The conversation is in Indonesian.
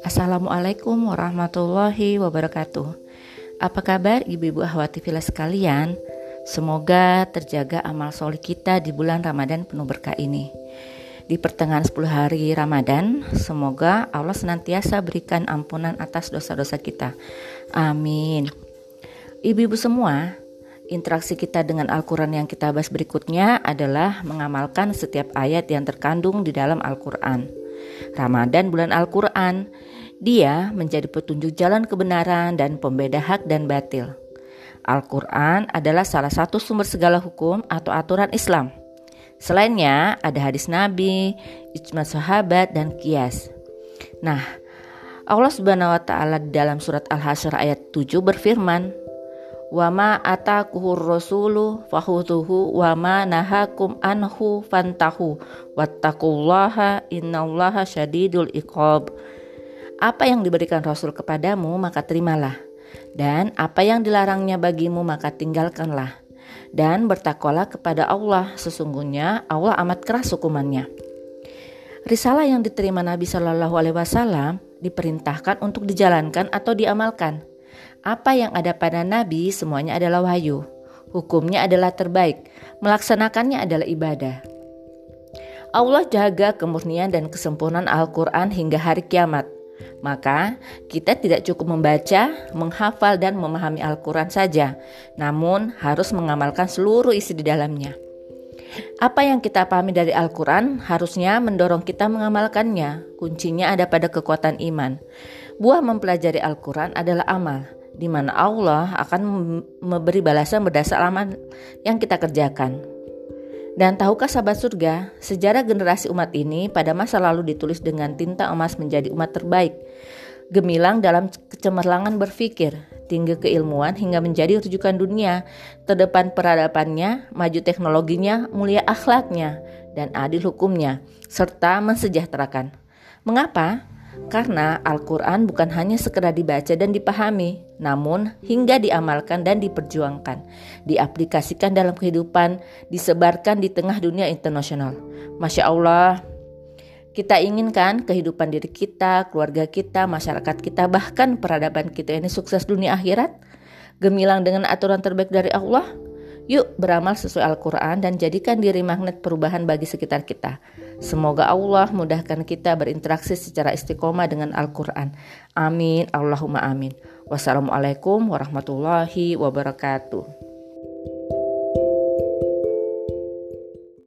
Assalamualaikum warahmatullahi wabarakatuh. Apa kabar ibu-ibu ahwati villa sekalian? Semoga terjaga amal solih kita di bulan Ramadan penuh berkah ini. Di pertengahan 10 hari Ramadan, semoga Allah senantiasa berikan ampunan atas dosa-dosa kita. Amin. Ibu-ibu semua, interaksi kita dengan Al-Quran yang kita bahas berikutnya adalah mengamalkan setiap ayat yang terkandung di dalam Al-Quran. Ramadan bulan Al-Quran dia menjadi petunjuk jalan kebenaran dan pembeda hak dan batil. Al-Quran adalah salah satu sumber segala hukum atau aturan Islam. Selainnya ada hadis Nabi, ijma sahabat, dan kias. Nah, Allah Subhanahu wa taala dalam surat Al-Hasyr ayat 7 berfirman, "Wa ma atakuhur rasulu fahutuhu wa ma nahakum anhu fantahu wattaqullaha innallaha syadidul iqab." Apa yang diberikan Rasul kepadamu, maka terimalah. Dan apa yang dilarangnya bagimu, maka tinggalkanlah. Dan bertakwalah kepada Allah, sesungguhnya Allah amat keras hukumannya. Risalah yang diterima Nabi Shallallahu Alaihi Wasallam diperintahkan untuk dijalankan atau diamalkan. Apa yang ada pada Nabi semuanya adalah wahyu. Hukumnya adalah terbaik, melaksanakannya adalah ibadah. Allah jaga kemurnian dan kesempurnaan Al-Quran hingga hari kiamat. Maka, kita tidak cukup membaca, menghafal, dan memahami Al-Quran saja, namun harus mengamalkan seluruh isi di dalamnya. Apa yang kita pahami dari Al-Quran harusnya mendorong kita mengamalkannya. Kuncinya ada pada kekuatan iman. Buah mempelajari Al-Quran adalah amal, di mana Allah akan memberi balasan berdasar amal yang kita kerjakan. Dan tahukah sahabat surga, sejarah generasi umat ini pada masa lalu ditulis dengan tinta emas menjadi umat terbaik. Gemilang dalam kecemerlangan berpikir, tinggi keilmuan hingga menjadi rujukan dunia, terdepan peradabannya, maju teknologinya, mulia akhlaknya, dan adil hukumnya, serta mensejahterakan. Mengapa? Karena Al-Quran bukan hanya sekedar dibaca dan dipahami, namun hingga diamalkan dan diperjuangkan, diaplikasikan dalam kehidupan, disebarkan di tengah dunia internasional. Masya Allah, kita inginkan kehidupan diri kita, keluarga kita, masyarakat kita, bahkan peradaban kita ini sukses dunia akhirat, gemilang dengan aturan terbaik dari Allah. Yuk beramal sesuai Al-Quran dan jadikan diri magnet perubahan bagi sekitar kita. Semoga Allah mudahkan kita berinteraksi secara istiqomah dengan Al-Quran. Amin. Allahumma amin. Wassalamualaikum warahmatullahi wabarakatuh.